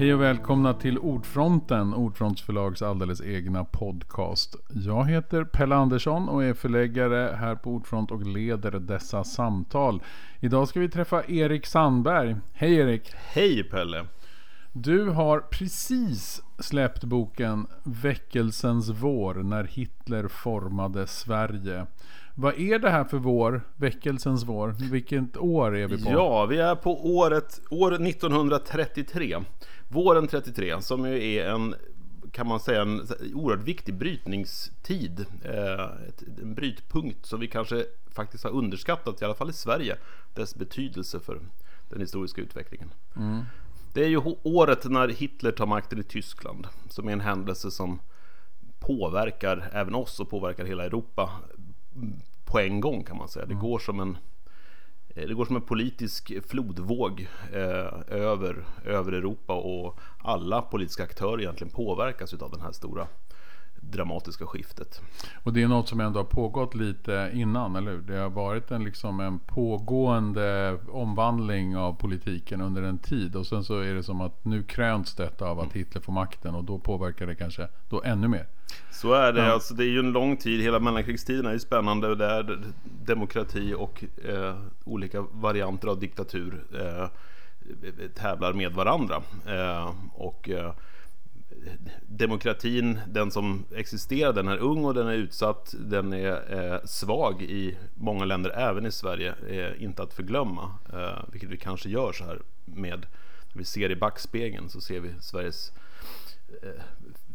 Hej och välkomna till Ordfronten, Ordfronts förlags alldeles egna podcast. Jag heter Pelle Andersson och är förläggare här på Ordfront och leder dessa samtal. Idag ska vi träffa Erik Sandberg. Hej Erik! Hej Pelle! Du har precis släppt boken Väckelsens vår när Hitler formade Sverige. Vad är det här för vår? Väckelsens vår? Vilket år är vi på? Ja, vi är på året, år 1933. Våren 33, som ju är en kan man säga en oerhört viktig brytningstid. Eh, en brytpunkt som vi kanske faktiskt har underskattat, i alla fall i Sverige, dess betydelse för den historiska utvecklingen. Mm. Det är ju året när Hitler tar makten i Tyskland, som är en händelse som påverkar även oss och påverkar hela Europa på en gång kan man säga. Det mm. går som en det går som en politisk flodvåg eh, över, över Europa och alla politiska aktörer egentligen påverkas av den här stora dramatiska skiftet. Och det är något som ändå har pågått lite innan, eller hur? Det har varit en, liksom en pågående omvandling av politiken under en tid. Och sen så är det som att nu kröns detta av att Hitler får makten och då påverkar det kanske då ännu mer. Så är det. Ja. Alltså, det är ju en lång tid. Hela mellankrigstiden är ju spännande. Där demokrati och eh, olika varianter av diktatur eh, tävlar med varandra. Eh, och eh, demokratin, den som existerar, den är ung och den är utsatt. Den är eh, svag i många länder, även i Sverige. Eh, inte att förglömma, vilket vi kanske gör så här med vi ser i backspegeln så ser vi Sveriges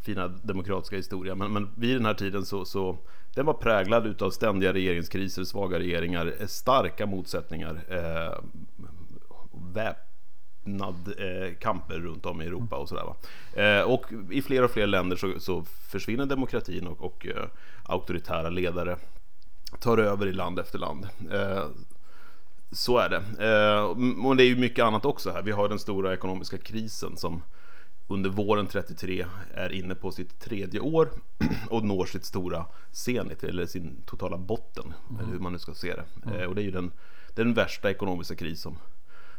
fina demokratiska historia. Men, men vid den här tiden så, så den var präglad utav ständiga regeringskriser, svaga regeringar, eh, starka motsättningar, eh, väpnad eh, kamper runt om i Europa och sådär. Eh, och i fler och fler länder så, så försvinner demokratin och, och eh, auktoritära ledare tar över i land efter land. Eh, så är det. Eh, men och det är ju mycket annat också här. Vi har den stora ekonomiska krisen som under våren 33 är inne på sitt tredje år och når sitt stora zenit, eller sin totala botten, mm. eller hur man nu ska se det. Mm. Eh, och det är ju den, den värsta ekonomiska kris som,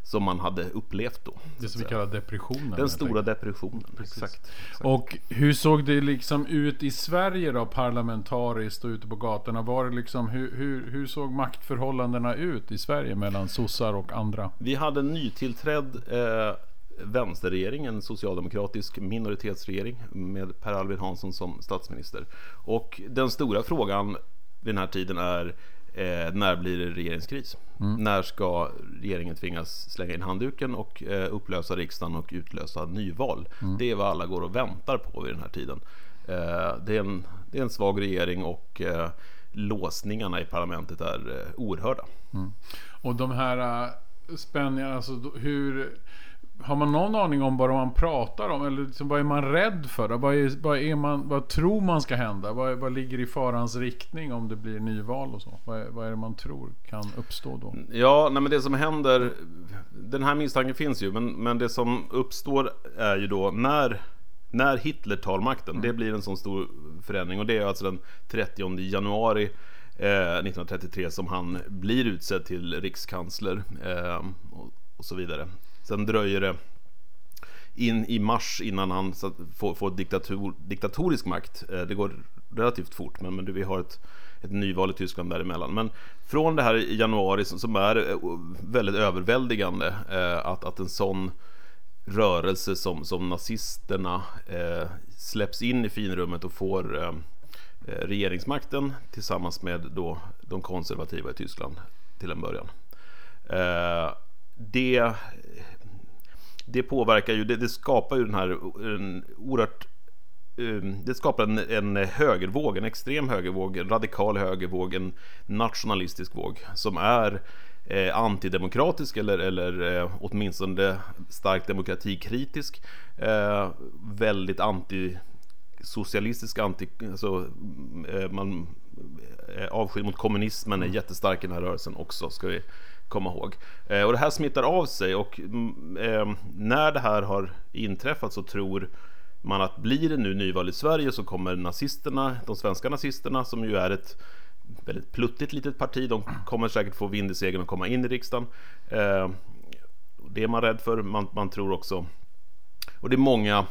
som man hade upplevt då. Det som vi kallar depressionen. Den stora depressionen, exakt, exakt, Och hur såg det liksom ut i Sverige då, parlamentariskt och ute på gatorna? Var det liksom, hur, hur, hur såg maktförhållandena ut i Sverige mellan sossar och andra? Vi hade en nytillträdd eh, vänsterregering, en socialdemokratisk minoritetsregering med Per Albin Hansson som statsminister. Och den stora frågan vid den här tiden är eh, när blir det regeringskris? Mm. När ska regeringen tvingas slänga in handduken och eh, upplösa riksdagen och utlösa nyval? Mm. Det är vad alla går och väntar på vid den här tiden. Eh, det, är en, det är en svag regering och eh, låsningarna i parlamentet är eh, oerhörda. Mm. Och de här uh, spänningarna, alltså hur har man någon aning om vad man pratar om? Eller liksom, vad är man rädd för? Vad, är, vad, är man, vad tror man ska hända? Vad, vad ligger i farans riktning om det blir nyval och så? Vad är, vad är det man tror kan uppstå då? Ja, nej, men det som händer, den här misstanken finns ju, men, men det som uppstår är ju då när när Hitler tar makten, mm. det blir en sån stor förändring och det är alltså den 30 januari eh, 1933 som han blir utsedd till rikskansler eh, och, så vidare. Sen dröjer det in i mars innan han får, får diktator, diktatorisk makt. Eh, det går relativt fort, men, men vi har ett, ett nyval i Tyskland däremellan. Men från det här i januari som är eh, väldigt överväldigande eh, att, att en sån rörelse som, som nazisterna eh, släpps in i finrummet och får eh, eh regeringsmakten tillsammans med då de konservativa i Tyskland till en början. Eh, det det påverkar ju, det, det skapar ju den här en oerhört ehm, det skapar en, en högervåg, en extrem högervåg, en radikal högervåg, en nationalistisk våg som är eh, antidemokratisk eller, eller eh, åtminstone starkt demokratikritisk. Eh, väldigt antisocialistisk, anti, alltså, eh, man, eh, avsky mot kommunismen är jättestark i den här rörelsen också, ska vi komma ihåg. Eh, och det här smittar av sig och mm, eh, när det här har inträffat så tror man att blir det nu nyval i Sverige så kommer nazisterna, de svenska nazisterna som ju är ett väldigt pluttigt litet parti, de kommer säkert få vind i segern och komma in i riksdagen. Eh, det är man rädd för. Man, man tror också och det är många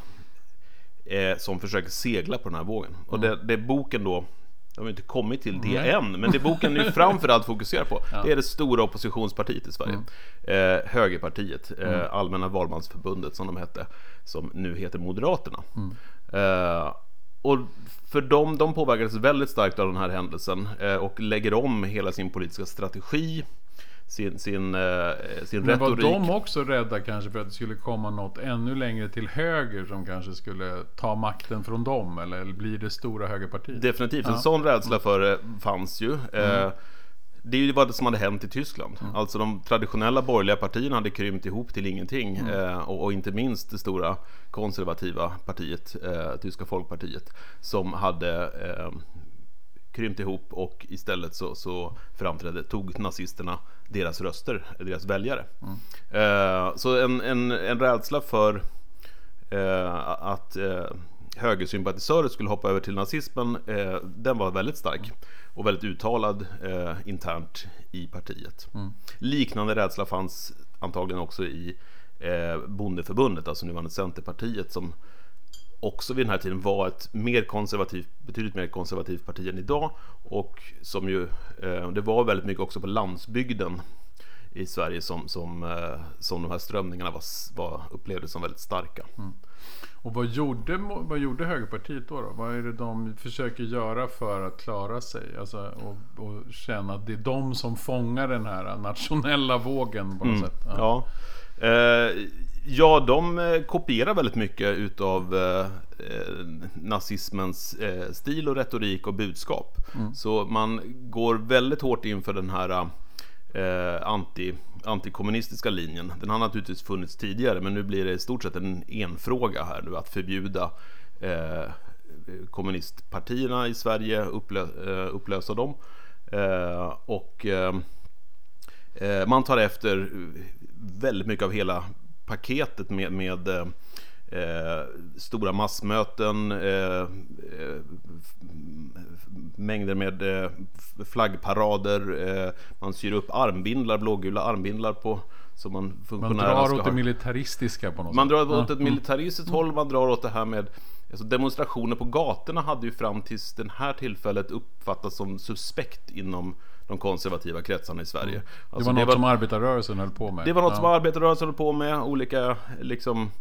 som försöker segla på den här vågen. Och det, det boken då de har inte kommit till det Nej. än, men det boken nu framförallt fokuserar på Det är det stora oppositionspartiet i Sverige. Eh, Högerpartiet, eh, Allmänna valmansförbundet som de hette Som nu heter Moderaterna. Eh, Och för dem, de påverkades väldigt starkt av den här händelsen eh, Och lägger om hela sin politiska strategi Sin, sin, eh, sin Men var retorik de också rädda kanske för att det skulle komma något ännu längre till höger som kanske skulle ta makten från dem? Eller blir det stora högerpartiet? Definitivt, en sån rädsla för det fanns ju. Eh, Det är ju vad som hade hänt i Tyskland. Alltså de traditionella borgerliga partierna hade krympt ihop till ingenting. Eh, och, och inte minst det stora konservativa partiet, eh, Tyska folkpartiet, som hade eh, krympt ihop och istället så, så framträdde, tog nazisterna deras röster, deras väljare. Eh, så en, en, en rädsla för eh, att eh, högersympatisörer skulle hoppa över till nazismen, eh, den var väldigt stark och väldigt uttalad eh, internt i partiet. Liknande rädsla fanns antagligen också i eh, Bondeförbundet, alltså nuvarande Centerpartiet, som också vid den här tiden var ett mer konservativt, betydligt mer konservativt parti än idag och som ju, eh, det var väldigt mycket också på landsbygden i Sverige som, som, eh, som de här strömningarna var, var, upplevdes som väldigt starka. Och vad gjorde, vad gjorde högerpartiet då, då? Vad är det de försöker göra för att klara sig? Alltså, och, och känna att det är de som fångar den här nationella vågen på något sätt. Ja. Eh, ja, de eh, kopierar väldigt mycket utav eh, eh, nazismens eh, stil och retorik och budskap. Så man går väldigt hårt in för den här eh, anti, antikommunistiska linjen. Den har naturligtvis funnits tidigare, men nu blir det i stort sett en enfråga här nu att förbjuda eh, kommunistpartierna i Sverige, upplö, eh, upplösa dem. Och man tar efter väldigt mycket av hela paketet med, med eh, eh, stora massmöten, eh, eh, mängder med eh, flaggparader, man syr upp armbindlar, blågula armbindlar på som man Man drar åt det militaristiska på något Man sätt. drar åt Ja. Mm. ett militaristiskt håll, man drar åt det här med alltså demonstrationer på gatorna hade ju fram tills det här tillfället uppfattats som suspekt inom de konservativa kretsarna i Sverige. Mm. Det Alltså, var något som arbetarrörelsen höll på med. det var något Ja. som arbetarrörelsen höll på med, olika liksom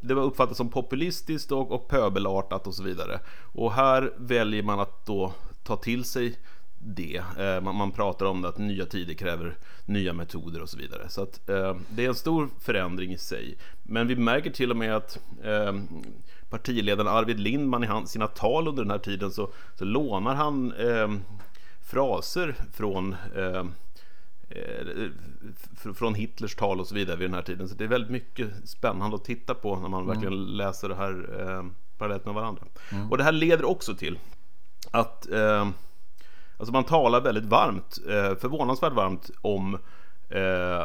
det var uppfattat som populistiskt och, och pöbelartat och så vidare. Och här väljer man att då ta till sig det. Eh, man, man pratar om det att nya tider kräver nya metoder och så vidare. Så att eh, det är en stor förändring i sig. Men vi märker till och med att eh, partiledaren Arvid Lindman i hans, sina tal under den här tiden så, så lånar han eh, fraser från eh, eh, från Hitlers tal och så vidare vid den här tiden. Så det är väldigt mycket spännande att titta på när man verkligen läser det här eh, parallellt med varandra. Och det här leder också till att eh, alltså man talar väldigt varmt, eh, förvånansvärt varmt om eh,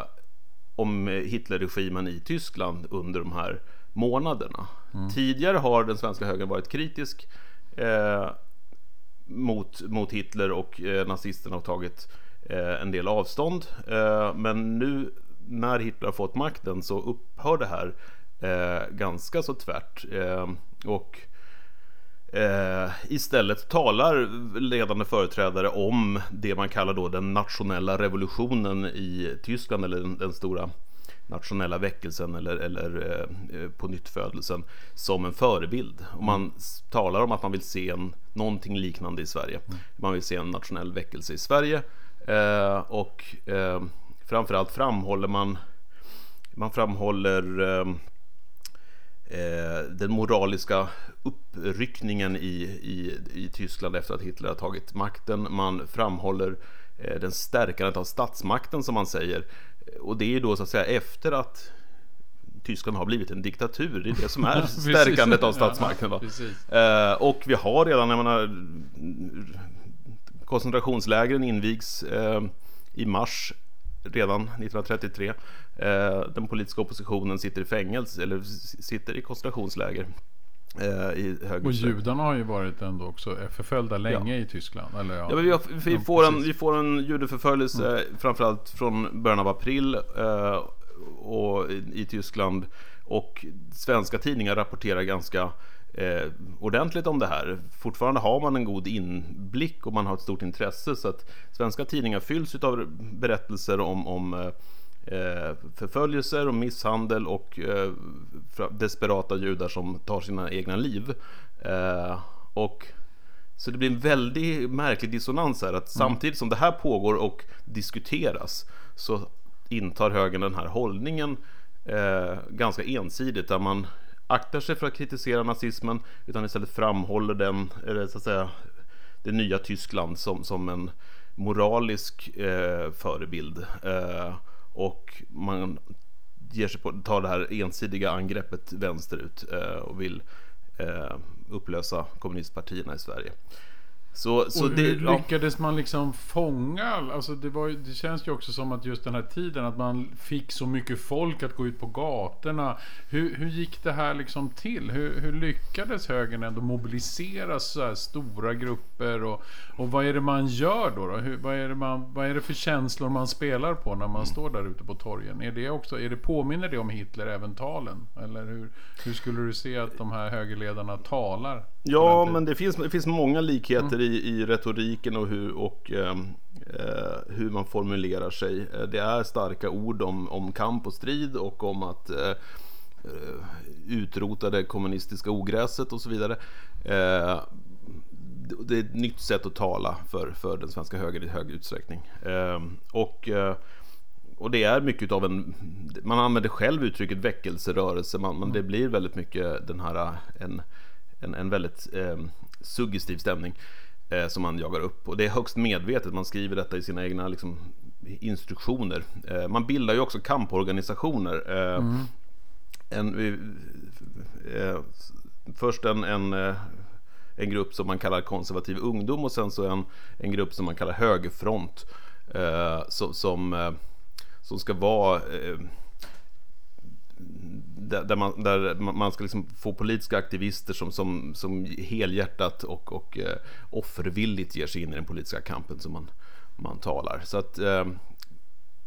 om Hitlerregimen i Tyskland under de här månaderna. Tidigare har den svenska högern varit kritisk eh, mot, mot Hitler och eh, nazisterna har tagit eh, en del avstånd. Eh, men nu när Hitler har fått makten så upphör det här eh, ganska så tvärt. Eh, och eh, istället talar ledande företrädare om det man kallar då den nationella revolutionen i Tyskland eller den, den stora nationella väckelsen eller, eller eh, på nyttfödelsen som en förebild. Och man talar om att man vill se en, någonting liknande i Sverige. Man vill se en nationell väckelse i Sverige. Eh, och eh, framförallt framhåller man man framhåller eh, eh, den moraliska uppryckningen i, i, i Tyskland efter att Hitler har tagit makten. Man framhåller eh, den stärkandet av statsmakten som man säger. Och det är då så att säga efter att Tyskland har blivit en diktatur. Det är det som är stärkandet av statsmakten. Eh, och vi har redan, jag menar, koncentrationslägren invigs eh, i mars redan 1933. Eh, den politiska oppositionen sitter i fängelse, eller sitter i koncentrationsläger. Eh, Och judarna har ju varit ändå också förföljda länge i Tyskland. Eller ja, Ja, vi, har, vi, Ja, får en, vi får en judeförföljelse framförallt från början av april eh, och i, i Tyskland. Och svenska tidningar rapporterar ganska eh, ordentligt om det här. Fortfarande har man en god inblick och man har ett stort intresse så att svenska tidningar fylls av berättelser om, om eh, förföljelser och misshandel och eh, desperata judar som tar sina egna liv. Eh, och så det blir en väldigt märklig dissonans här att mm. samtidigt som det här pågår och diskuteras så intar högern den här hållningen eh, ganska ensidigt där man aktar sig för att kritisera nazismen utan istället framhåller den, eller så att säga, det nya Tyskland som, som en moralisk eh, förebild. Eh, och man ger sig på, tar det här ensidiga angreppet vänsterut eh, och vill eh, upplösa kommunistpartierna i Sverige. Så, så och hur det, lyckades man liksom fånga? Alltså det, var, det känns ju också som att just den här tiden att man fick så mycket folk att gå ut på gatorna. Hur, hur gick det här liksom till? Hur, hur lyckades högern ändå mobilisera så här stora grupper? Och, och vad är det man gör då? då? Hur, vad, är det man, vad är det för känslor man spelar på när man mm. står där ute på torgen? Är det också, är det, påminner det om Hitler, även talen? Eller hur, hur skulle du se att de här högerledarna talar? Ja, men det finns, det finns många likheter mm i, i retoriken och, hur, och ehm, eh, hur man formulerar sig. Eh, det är starka ord om, om kamp och strid och om att eh, eh, utrota det kommunistiska ogräset och så vidare. Eh, det är ett nytt sätt att tala för, för den svenska högern i hög utsträckning. Ehm, eh, och och det är mycket av en, man använder själv uttrycket väckelserörelse, man, men det blir väldigt mycket den här eh, en, en, en väldigt eh, suggestiv stämning eh, som man jagar upp. Och det är högst medvetet, man skriver detta i sina egna liksom, instruktioner. Eh, man bildar ju också kamporganisationer. Eh, mm. En, eh, först en, en, eh, en grupp som man kallar konservativ ungdom och sen så en, en grupp som man kallar högerfront. som, som, som ska vara där, man, där man ska liksom få politiska aktivister som, som, som helhjärtat och, och eh, offervilligt ger sig in i den politiska kampen som man, man talar. Så att, eh,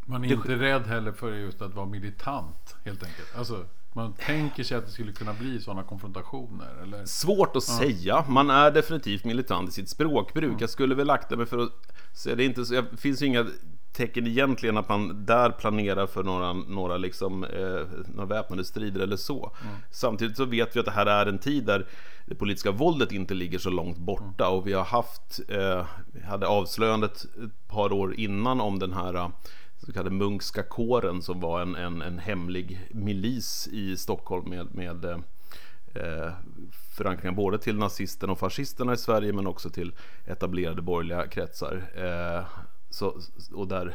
man är det, inte rädd heller för just att vara militant helt enkelt. Alltså, man tänker sig att det skulle kunna bli sådana konfrontationer? Eller? Svårt att ja. säga. Man är definitivt militant i sitt språkbruk. Mm. Jag skulle väl akta mig för att säga det. Inte, det finns inga tecken egentligen att man där planerar för några, några, liksom, eh, några väpnade strider eller så. Mm. Samtidigt så vet vi att det här är en tid där det politiska våldet inte ligger så långt borta mm. och vi har haft, eh, hade avslöjandet ett par år innan om den här eh, så kallade Munkska kåren som var en, en, en hemlig milis i Stockholm med, med eh, eh förankringar både till nazisterna och fascisterna i Sverige men också till etablerade borgerliga kretsar. Eh, så, och där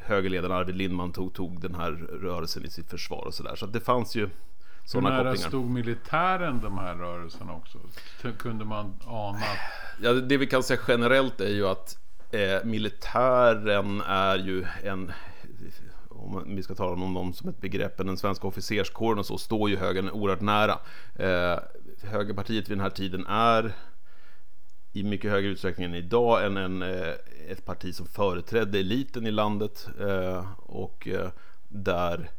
högerledaren Arvid Lindman tog, tog den här rörelsen i sitt försvar och sådär. Så det fanns ju sådana kopplingar. Hur nära stod militären de här rörelserna också? Kunde man ana? Ja, det vi kan säga generellt är ju att eh, militären är ju en om vi ska tala om dem som ett begrepp, den svenska officerskåren och så, står ju högern oerhört nära. Eh, högerpartiet vid den här tiden är i mycket högre utsträckning än idag än en, eh, ett parti som företrädde eliten i landet eh, och eh, där,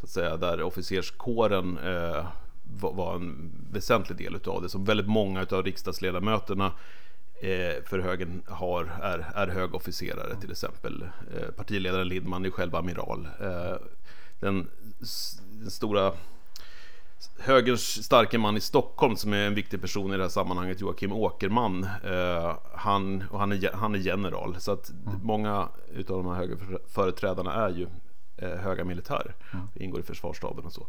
så att säga, där officerskåren var en väsentlig del utav det. Som väldigt många utav riksdagsledamöterna för högern har, är, är högofficerare till exempel. Partiledaren Lindman är själv amiral. Den, den stora högerns starke man i Stockholm som är en viktig person i det här sammanhanget, Joakim Åkerman. Eh, han, och han, är, han är general. Så att mm. många utav de här högerföreträdarna är ju eh, höga militärer. Mm. Ingår i försvarsstaben och så.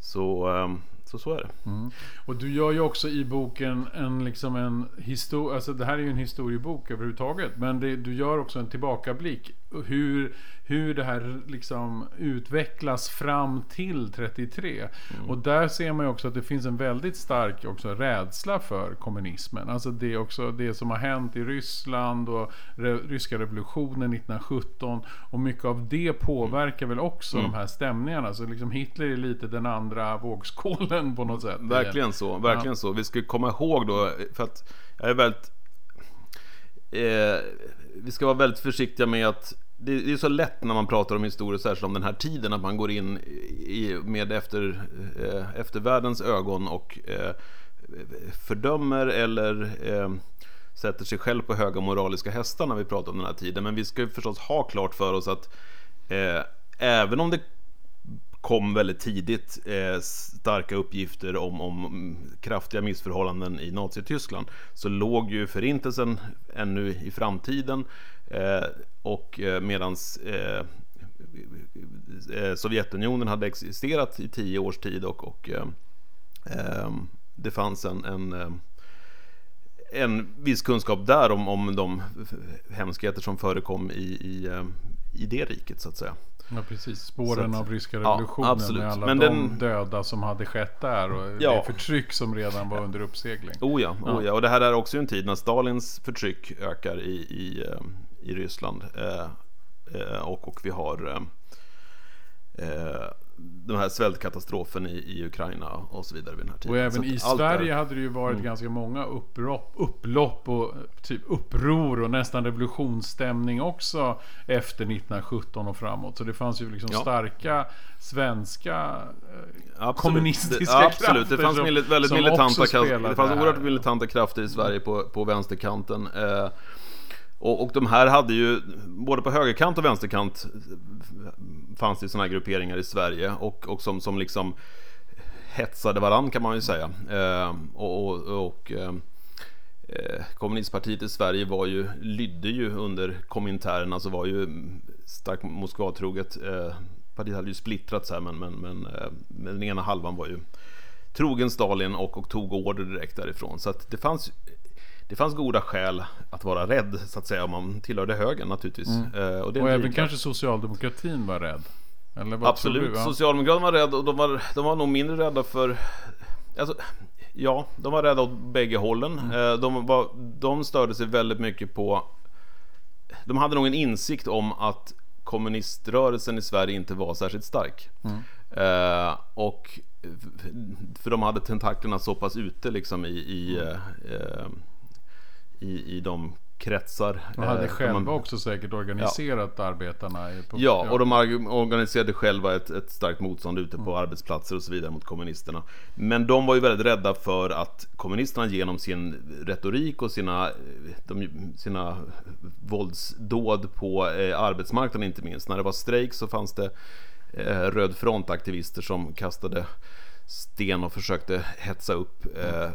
Så, eh, så, så är det. Mm. Och du gör ju också i boken en, liksom en historia, alltså det här är ju en historiebok överhuvudtaget. Men det, du gör också en tillbakablick. Hur, hur det här liksom utvecklas fram till 33. Mm. Och där ser man ju också att det finns en väldigt stark också rädsla för kommunismen. Alltså det, också, det som har hänt i Ryssland och re, ryska revolutionen 1917. Och mycket av det påverkar väl också mm. de här stämningarna. Så liksom Hitler är lite den andra vågskålen på något sätt. Verkligen så, verkligen ja. så. Vi ska komma ihåg då, för att jag är väldigt... Eh, vi ska vara väldigt försiktiga med att det, det är så lätt när man pratar om historia, särskilt om den här tiden, att man går in i, med efter, eh, eftervärldens ögon och eh, fördömer eller eh, sätter sig själv på höga moraliska hästar när vi pratar om den här tiden. Men vi ska ju förstås ha klart för oss att eh, även om det kom väldigt tidigt eh, starka uppgifter om, om kraftiga missförhållanden i Nazityskland så låg ju förintelsen ännu i framtiden och eh, medans eh, eh, Sovjetunionen hade existerat i tio års tid och, och eh, eh, det fanns en, en en viss kunskap där om, om de hemskheter som förekom i, i, i det riket så att säga. Ja precis, spåren att, av ryska revolutionen ja, med alla Men de den, döda som hade skett där och ja. det förtryck som redan var under uppsegling. Oh ja, oh ja, och det här är också en tid när Stalins förtryck ökar i, i, eh, i Ryssland. Eh, eh, och, och vi har eh, den här svältkatastrofen i, i Ukraina och så vidare vid den här tiden. Och även i Sverige är... hade det ju varit mm. ganska många upplopp, upplopp och typ uppror och nästan revolutionsstämning också efter 1917 och framåt. Så det fanns ju liksom ja. starka svenska eh, kommunistiska det, absolut. krafter. Det fanns som, väldigt som militanta. Det fanns oerhört militanta krafter i Sverige på, på vänsterkanten. Eh, och, och de här hade ju, både på högerkant och vänsterkant fanns det sådana här grupperingar i Sverige och, och som, som liksom hetsade varann kan man ju säga. Eh, och, och, och eh, eh kommunistpartiet i Sverige var ju, lydde ju under Komintern, alltså var ju starkt Moskvatroget. Eh, partiet hade ju splittrats här men, men, men, eh, men den ena halvan var ju trogen Stalin och, och tog order direkt därifrån. Så att det fanns det fanns goda skäl att vara rädd så att säga om man tillhörde högern naturligtvis. Mm. Eh, och, och även kanske socialdemokratin var rädd. Absolut, ja. Socialdemokraterna var rädda och de var, de var nog mindre rädda för alltså, Ja, de var rädda åt bägge hållen. Mm. Eh, de, var, de störde sig väldigt mycket på De hade nog en insikt om att kommuniströrelsen i Sverige inte var särskilt stark. Mm. Eh, och för de hade tentaklerna så pass ute liksom i, i mm. eh, i, i de kretsar. De hade eh, själva man, också säkert organiserat ja. arbetarna. På, ja, och de organiserade själva ett, ett starkt motstånd ute på mm. arbetsplatser och så vidare mot kommunisterna. Men de var ju väldigt rädda för att kommunisterna genom sin retorik och sina, de, sina våldsdåd på eh, arbetsmarknaden inte minst. När det var strejk så fanns det eh, Röd Front-aktivister som kastade sten och försökte hetsa upp eh,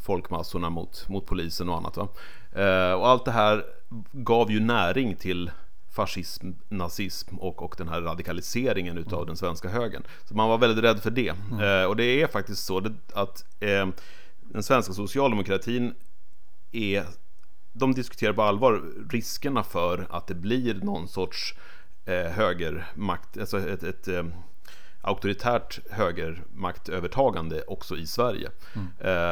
folkmassorna mot, mot polisen och annat. Va? Eh, och allt det här gav ju näring till fascism, nazism och, och den här radikaliseringen utav mm. den svenska högern. Så man var väldigt rädd för det. Mm. Eh, och det är faktiskt så att eh, den svenska socialdemokratin är de diskuterar på allvar riskerna för att det blir någon sorts eh, högermakt, alltså ett, ett, ett eh, auktoritärt högermaktövertagande också i Sverige. Mm.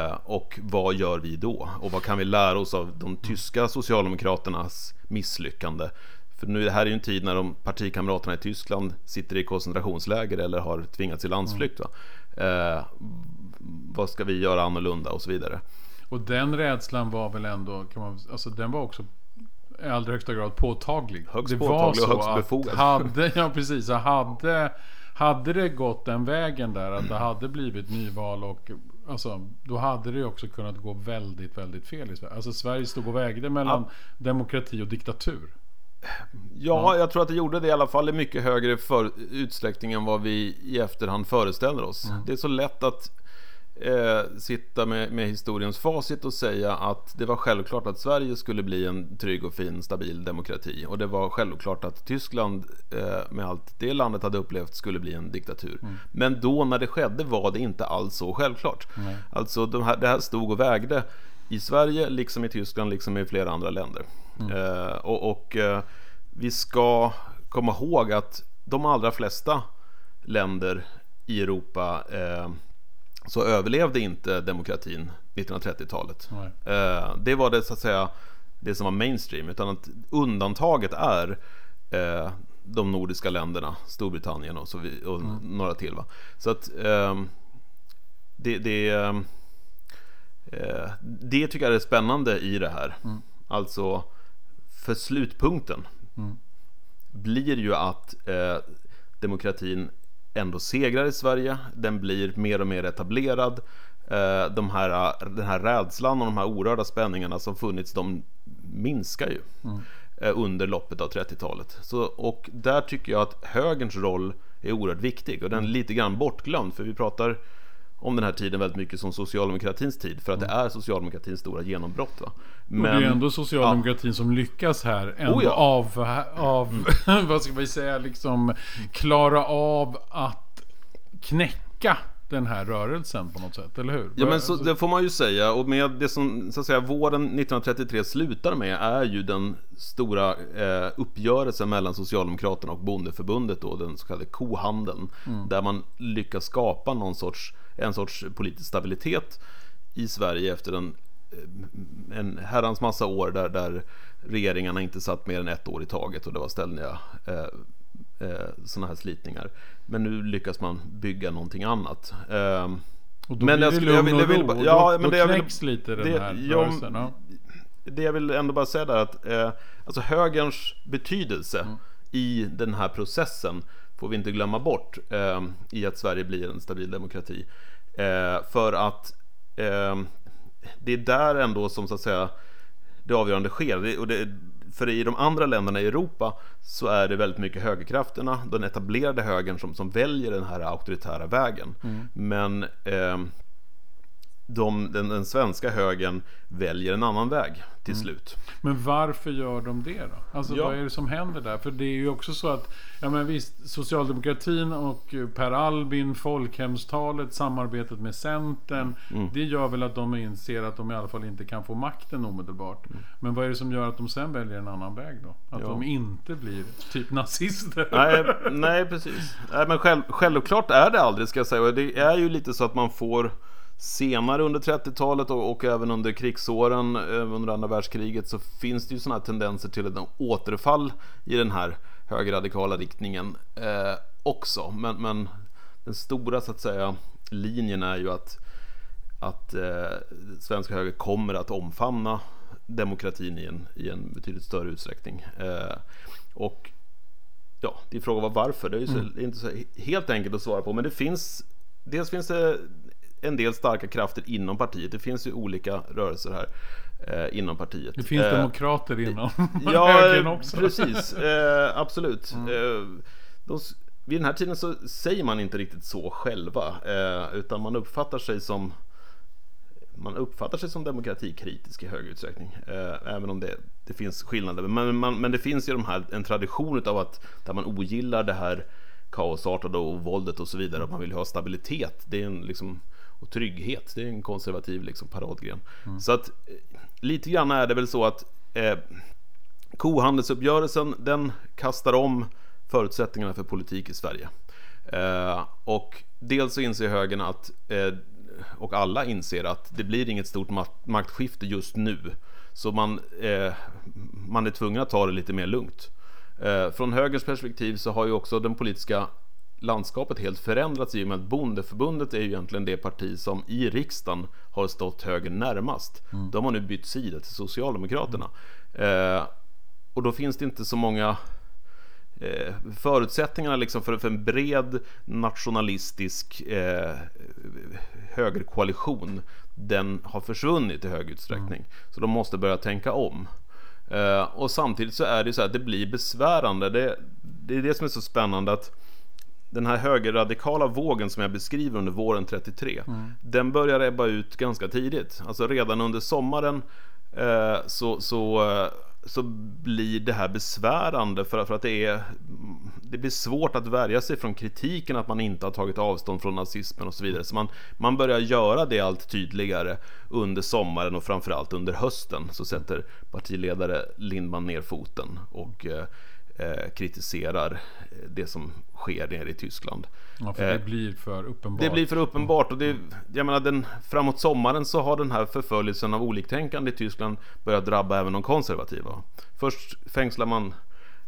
Eh, och vad gör vi då? Och vad kan vi lära oss av de tyska socialdemokraternas misslyckande? För nu det här är ju en tid när de partikamraterna i Tyskland sitter i koncentrationsläger eller har tvingats i landsflykt. Mm. Eh, vad ska vi göra annorlunda och så vidare. Och den rädslan var väl ändå, kan man, alltså den var också i allra högsta grad påtaglig. Högst det påtaglig och högst befogad. Hade, ja precis, hade hade det gått den vägen där att det hade blivit nyval och alltså, då hade det också kunnat gå väldigt, väldigt fel i Sverige. Alltså Sverige stod och vägde mellan ja. demokrati och diktatur. Ja, jag tror att det gjorde det i alla fall i mycket högre för utsträckning än vad vi i efterhand föreställer oss. Mm. Det är så lätt att eh, sitta med, med, historiens facit och säga att det var självklart att Sverige skulle bli en trygg och fin stabil demokrati. Och det var självklart att Tyskland eh, med allt det landet hade upplevt skulle bli en diktatur. Mm. Men då när det skedde var det inte alls så självklart. Mm. Alltså de här, det här stod och vägde i Sverige, liksom i Tyskland, liksom i flera andra länder. Mm. Eh, och, och eh, vi ska komma ihåg att de allra flesta länder i Europa eh, så överlevde inte demokratin 1930-talet. Eh, det var det så att säga det som var mainstream. Utan att undantaget är eh, de nordiska länderna, Storbritannien och, så vi, och mm. några till. Va? Så att eh, det, det, ehm, eh, det tycker jag är spännande i det här. Mm. Alltså för slutpunkten. Mm. blir ju att eh, demokratin ändå segrar i Sverige. Den blir mer och mer etablerad. Eh, de här, den här rädslan och de här orörda spänningarna som funnits, de minskar ju mm. eh, under loppet av 30-talet. Så, och där tycker jag att högerns roll är oerhört viktig och den är lite grann bortglömd för vi pratar om den här tiden väldigt mycket som socialdemokratins tid för att det är socialdemokratins stora genombrott. Va? Men, och det är ändå socialdemokratin ja. som lyckas här ändå oh ja. av, av mm. vad ska vi säga, liksom klara av att knäcka den här rörelsen på något sätt, eller hur? Ja men så, det får man ju säga och med det som så att säga våren 1933 slutar med är ju den stora eh, uppgörelsen mellan Socialdemokraterna och Bondeförbundet då, den så kallade kohandeln. Mm. Där man lyckas skapa någon sorts, en sorts politisk stabilitet i Sverige efter en, eh, en herrans massa år där, där regeringarna inte satt mer än ett år i taget och det var ständiga eh, eh, sådana här slitningar. Men nu lyckas man bygga någonting annat. Eh, och då men blir jag skulle, det lugn jag vill, jag vill, och ja, då, men då det knäcks vill, lite den det, här rörelsen. Ja. Det jag vill ändå bara säga där att eh, alltså högerns betydelse mm. i den här processen får vi inte glömma bort eh, i att Sverige blir en stabil demokrati. Eh, för att eh, det är där ändå som så att säga det avgörande sker. Det, och det, för i de andra länderna i Europa så är det väldigt mycket högerkrafterna, den etablerade högern som, som väljer den här auktoritära vägen. Mm. Men eh, de, den, den, svenska högern väljer en annan väg till mm. slut. Men varför gör de det då? Alltså ja. vad är det som händer där? För det är ju också så att, ja men visst, socialdemokratin och Per Albin, folkhemstalet, samarbetet med Centern. Mm. Det gör väl att de inser att de i alla fall inte kan få makten omedelbart. Mm. Men vad är det som gör att de sen väljer en annan väg då? Att ja. de inte blir typ nazister? Nej, nej precis. Nej, men själv, självklart är det aldrig ska jag säga. Det är ju lite så att man får senare under 30-talet och, och, även under krigsåren eh, under andra världskriget så finns det ju sådana tendenser till ett återfall i den här högerradikala riktningen eh, också. Men, men, den stora så att säga linjen är ju att, att eh, svenska höger kommer att omfamna demokratin i en, i en betydligt större utsträckning. Eh, och ja, det är frågan varför. Det är, så, mm. inte så helt enkelt att svara på. Men det finns Dels finns det en del starka krafter inom partiet. Det finns ju olika rörelser här eh, inom partiet. Det finns eh, demokrater inom ja, också. precis. Eh, absolut. Mm. Eh, de, vid den här tiden så säger man inte riktigt så själva. Eh, utan man uppfattar sig som man uppfattar sig som demokratikritisk i hög utsträckning. Eh, även om det, det finns skillnader. Men, man, men det finns ju de här, en tradition av att där man ogillar det här kaosartade och våldet och så vidare. Att man vill ha stabilitet. Det är en liksom och trygghet. Det är en konservativ liksom, paradgren. Mm. Så att eh, lite grann är det väl så att eh, kohandelsuppgörelsen den kastar om förutsättningarna för politik i Sverige. Eh, och dels så inser högern att, eh, och alla inser att det blir inget stort maktskifte just nu. Så man, eh, man är tvungen att ta det lite mer lugnt. Eh, från högerns perspektiv så har ju också den politiska landskapet helt förändrats i och med att Bondeförbundet är ju egentligen det parti som i riksdagen har stått högern närmast. Mm. De har nu bytt sida till Socialdemokraterna. Mm. Eh, och då finns det inte så många eh, förutsättningarna liksom för, för en bred nationalistisk eh, högerkoalition den har försvunnit i hög utsträckning. Mm. Så de måste börja tänka om. Eh, och samtidigt så är det så att det blir besvärande. Det, det är det som är så spännande att den här högerradikala vågen som jag beskriver under våren 33 mm. Den börjar ebba ut ganska tidigt Alltså redan under sommaren eh, så, så, eh, så blir det här besvärande för, för att det är Det blir svårt att värja sig från kritiken att man inte har tagit avstånd från nazismen och så vidare Så man, man börjar göra det allt tydligare under sommaren och framförallt under hösten Så sätter partiledare Lindman ner foten och eh, eh kritiserar det som sker nere i Tyskland. Ja, för det eh, blir för uppenbart. Det blir för uppenbart och det, jag menar den, framåt sommaren så har den här förföljelsen av oliktänkande i Tyskland börjat drabba även de konservativa. Först fängslar man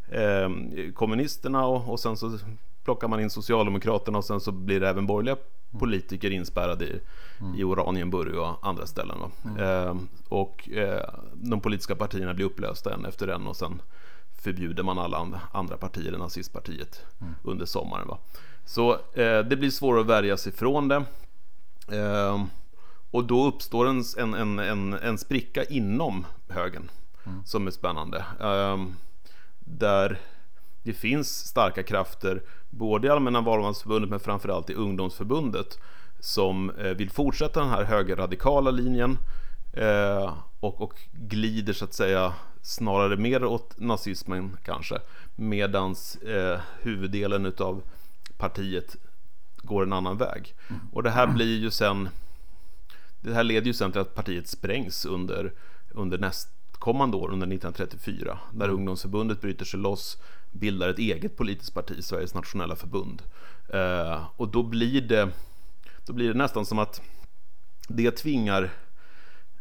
eh, kommunisterna och, och sen så plockar man in Socialdemokraterna och sen så blir det även borgerliga politiker inspärrade i, mm. i Oranienburg och andra ställen. Mm. Eh, och eh, de politiska partierna blir upplösta en efter en och sen förbjuder man alla andra partier än nazistpartiet mm. under sommaren. Va? Så eh, det blir svårare att värja sig från det. Eh, och då uppstår en, en, en, en, spricka inom högen mm. som är spännande. Eh, där det finns starka krafter både i Allmänna valmansförbundet men framförallt i ungdomsförbundet som eh, vill fortsätta den här högerradikala linjen eh, och, och glider så att säga snarare mer åt nazismen kanske medans eh, huvuddelen utav partiet går en annan väg. Och det här blir ju sen det här leder ju sen till att partiet sprängs under, under nästkommande år, under 1934, när ungdomsförbundet bryter sig loss, bildar ett eget politiskt parti, Sveriges nationella förbund. Eh, och då blir det då blir det nästan som att det tvingar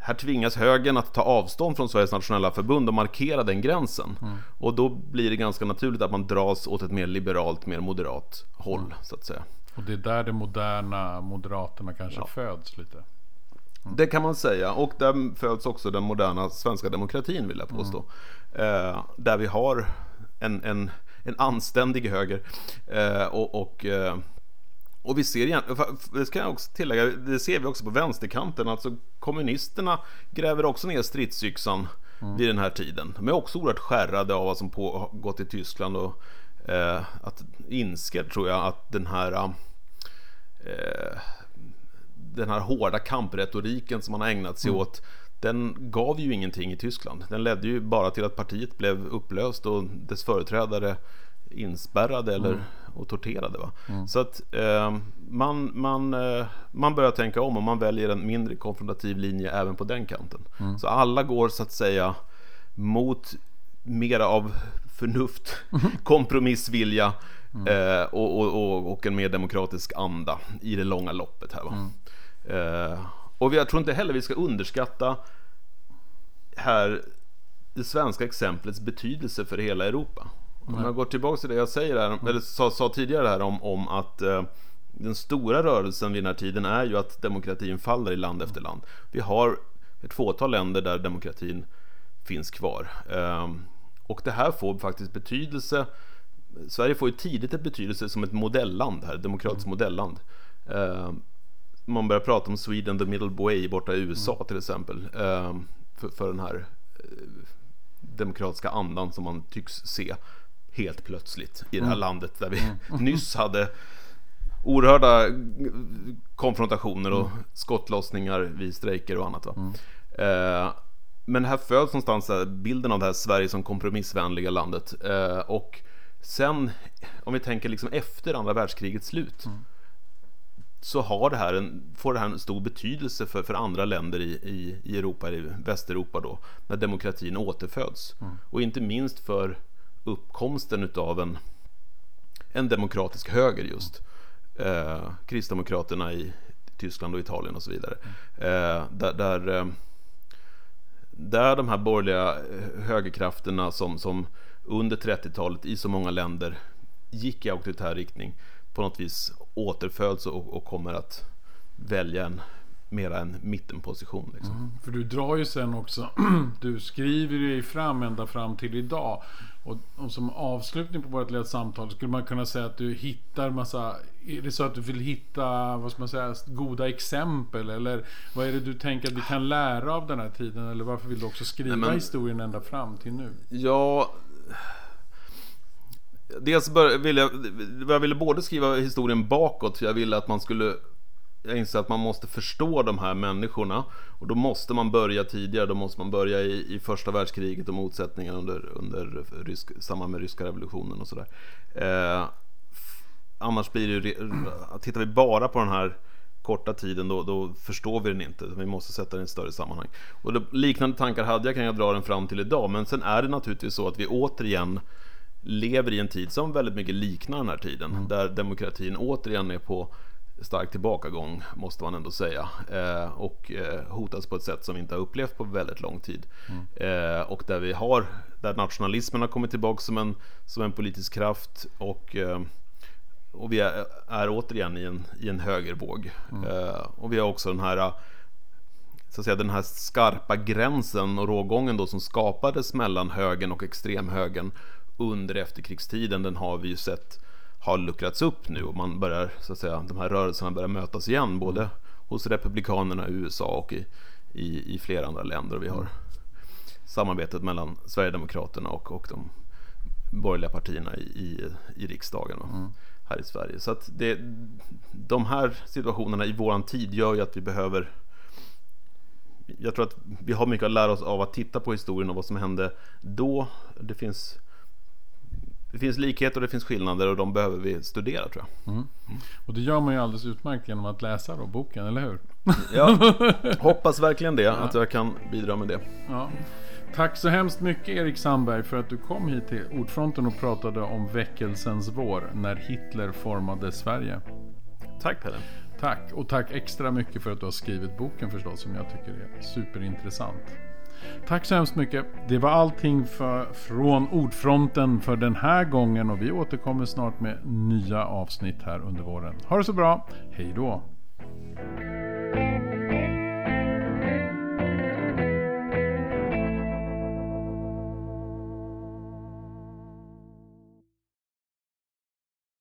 här tvingas högern att ta avstånd från Sveriges nationella förbund och markera den gränsen. Mm. Och då blir det ganska naturligt att man dras åt ett mer liberalt, mer moderat håll mm. så att säga. Och det är där de moderna moderaterna kanske ja. föds lite. Mm. Det kan man säga och där föds också den moderna svenska demokratin vill jag påstå. Mm. Eh, där vi har en, en, en anständig höger eh, och, och eh, och vi ser igen, det ska jag också tillägga, det ser vi också på vänsterkanten, alltså kommunisterna gräver också ner stridsyxan mm. vid den här tiden. De är också oerhört skärrade av vad som pågått i Tyskland och eh, att inser, tror jag, att den här eh, den här hårda kampretoriken som man har ägnat sig mm. åt den gav ju ingenting i Tyskland. Den ledde ju bara till att partiet blev upplöst och dess företrädare inspärrade eller mm. Och torterade. Va? Mm. Så att eh, man, man, eh, man börjar tänka om och man väljer en mindre konfrontativ linje även på den kanten. Mm. Så alla går så att säga mot mera av förnuft, kompromissvilja mm. eh, och, och, och, och, en mer demokratisk anda i det långa loppet. här va? Mm. Eh, och jag tror inte heller vi ska underskatta här det svenska exemplets betydelse för hela Europa. Om jag går tillbaka till det jag säger här, mm. eller sa, sa tidigare här om, om att eh, den stora rörelsen vid den här tiden är ju att demokratin faller i land efter land. Vi har ett fåtal länder där demokratin finns kvar. Eh, och det här får faktiskt betydelse. Sverige får ju tidigt ett betydelse som ett modelland här, ett demokratiskt mm. modelland. Eh, man börjar prata om Sweden the middle way borta i USA mm. till exempel. Eh, för, för den här eh, demokratiska andan som man tycks se helt plötsligt i det här mm. landet där vi mm. nyss hade oerhörda konfrontationer och mm. skottlossningar vid strejker och annat. Va? Mm. Eh, men här föds någonstans bilden av det här Sverige som kompromissvänliga landet. Eh, och sen, om vi tänker liksom efter andra världskrigets slut, mm. så har det här en, får det här en stor betydelse för, för andra länder i, i, i Europa, i Västeuropa då, när demokratin återföds. Mm. Och inte minst för uppkomsten utav en, en demokratisk höger just. Eh, Kristdemokraterna i Tyskland och Italien och så vidare. Eh, där, där, eh, där de här borgerliga högerkrafterna som, som under 30-talet i så många länder gick i auktoritär riktning på något vis återföds och, och kommer att välja en mera en mittenposition. Liksom. Mm, för du drar ju sen också, du skriver ju fram ända fram till idag. Och, och, som avslutning på vårt lilla samtal skulle man kunna säga att du hittar massa Är det så att du vill hitta, vad ska man säga, goda exempel? Eller vad är det du tänker att vi kan lära av den här tiden? Eller varför vill du också skriva Nej, men, historien ända fram till nu? Ja Dels ville jag, jag ville både skriva historien bakåt, för jag ville att man skulle jag inser att man måste förstå de här människorna och då måste man börja tidigare, då måste man börja i, i första världskriget och motsättningarna under, under rysk, samband med ryska revolutionen och sådär. Eh, annars blir det ju, tittar vi bara på den här korta tiden då, då förstår vi den inte. Vi måste sätta den i ett större sammanhang. Och då, liknande tankar hade jag kan jag dra den fram till idag. Men sen är det naturligtvis så att vi återigen lever i en tid som väldigt mycket liknar den här tiden. Mm. Där demokratin återigen är på stark tillbakagång måste man ändå säga. Eh, och eh, hotas på ett sätt som vi inte har upplevt på väldigt lång tid. Mm. Eh, och där vi har, där nationalismen har kommit tillbaka som en, som en politisk kraft och, eh, och vi är, är återigen i en, i en högervåg. Mm. Eh, och vi har också den här så att säga, den här skarpa gränsen och rågången då som skapades mellan högern och extremhögern under efterkrigstiden, den har vi ju sett har luckrats upp nu och man börjar, så att säga, de här rörelserna börjar mötas igen både hos republikanerna i USA och i, i, i flera andra länder. Vi har samarbetet mellan Sverigedemokraterna och, och de borgerliga partierna i, i, i riksdagen mm. här i Sverige. Så att det, de här situationerna i våran tid gör ju att vi behöver jag tror att vi har mycket att lära oss av att titta på historien och vad som hände då. Det finns det finns likheter och det finns skillnader och de behöver vi studera tror jag. Mm. Och det gör man ju alldeles utmärkt genom att läsa då boken, eller hur? Ja, hoppas verkligen det, ja. att jag kan bidra med det. Ja. Tack så hemskt mycket Erik Sandberg för att du kom hit till Ordfronten och pratade om väckelsens vår när Hitler formade Sverige. Tack Pelle. Tack och tack extra mycket för att du har skrivit boken förstås som jag tycker är superintressant. Tack så hemskt mycket. Det var allting för, från Ordfronten för den här gången och vi återkommer snart med nya avsnitt här under våren. Ha det så bra. Hej då!